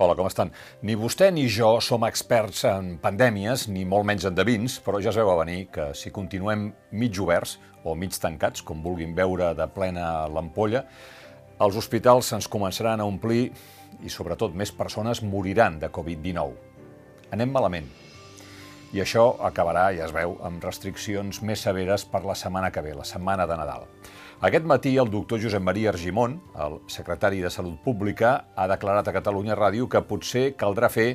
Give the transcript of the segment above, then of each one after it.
Hola, com estan? Ni vostè ni jo som experts en pandèmies, ni molt menys en devins, però ja es veu a venir que si continuem mig oberts o mig tancats, com vulguin veure de plena l'ampolla, els hospitals se'ns començaran a omplir i, sobretot, més persones moriran de Covid-19. Anem malament. I això acabarà, ja es veu, amb restriccions més severes per la setmana que ve, la setmana de Nadal. Aquest matí el doctor Josep Maria Argimon, el secretari de Salut Pública, ha declarat a Catalunya Ràdio que potser caldrà fer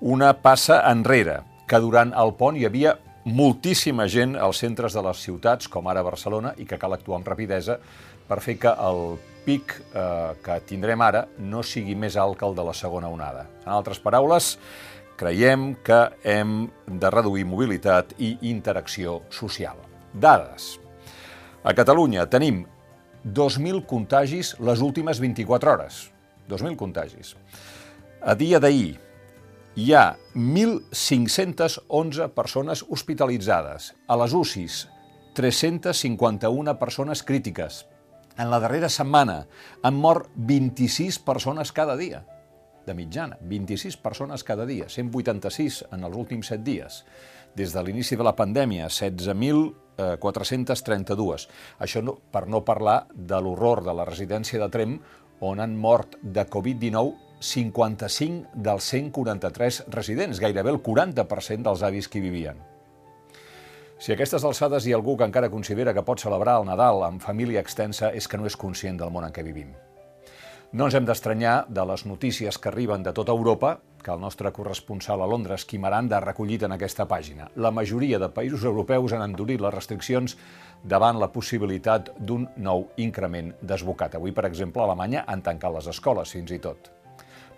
una passa enrere, que durant el pont hi havia moltíssima gent als centres de les ciutats, com ara Barcelona, i que cal actuar amb rapidesa per fer que el pic eh, que tindrem ara no sigui més alt que el de la segona onada. En altres paraules, creiem que hem de reduir mobilitat i interacció social. Dades. A Catalunya tenim 2.000 contagis les últimes 24 hores. 2.000 contagis. A dia d'ahir hi ha 1.511 persones hospitalitzades. A les UCIs, 351 persones crítiques. En la darrera setmana han mort 26 persones cada dia de mitjana, 26 persones cada dia, 186 en els últims 7 dies. Des de l'inici de la pandèmia, 16.432. Això no, per no parlar de l'horror de la residència de Trem, on han mort de Covid-19 55 dels 143 residents, gairebé el 40% dels avis que hi vivien. Si a aquestes alçades hi ha algú que encara considera que pot celebrar el Nadal amb família extensa és que no és conscient del món en què vivim. No ens hem d'estranyar de les notícies que arriben de tota Europa, que el nostre corresponsal a Londres, Quim Aranda, ha recollit en aquesta pàgina. La majoria de països europeus han endurit les restriccions davant la possibilitat d'un nou increment desbocat. Avui, per exemple, a Alemanya han tancat les escoles, fins i tot.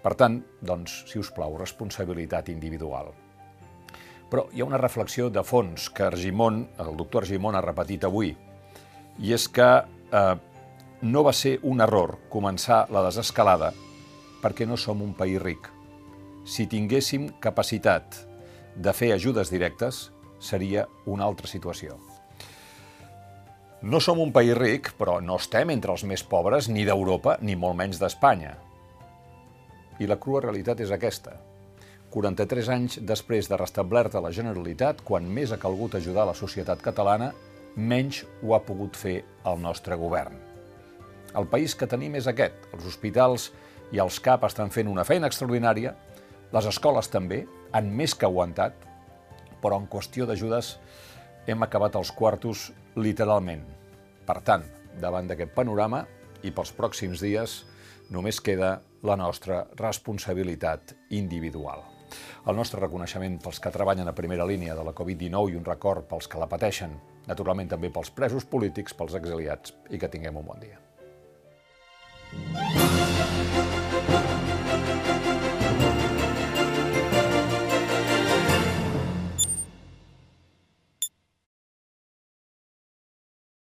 Per tant, doncs, si us plau, responsabilitat individual. Però hi ha una reflexió de fons que Argimon, el doctor Argimon ha repetit avui, i és que eh, no va ser un error començar la desescalada perquè no som un país ric. Si tinguéssim capacitat de fer ajudes directes, seria una altra situació. No som un país ric, però no estem entre els més pobres ni d'Europa ni molt menys d'Espanya. I la crua realitat és aquesta. 43 anys després de restablerta la Generalitat, quan més ha calgut ajudar la societat catalana, menys ho ha pogut fer el nostre govern. El país que tenim és aquest. Els hospitals i els CAP estan fent una feina extraordinària, les escoles també, han més que aguantat, però en qüestió d'ajudes hem acabat els quartos literalment. Per tant, davant d'aquest panorama i pels pròxims dies, només queda la nostra responsabilitat individual. El nostre reconeixement pels que treballen a primera línia de la Covid-19 i un record pels que la pateixen, naturalment també pels presos polítics, pels exiliats, i que tinguem un bon dia. Bye.